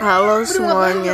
Halo semuanya.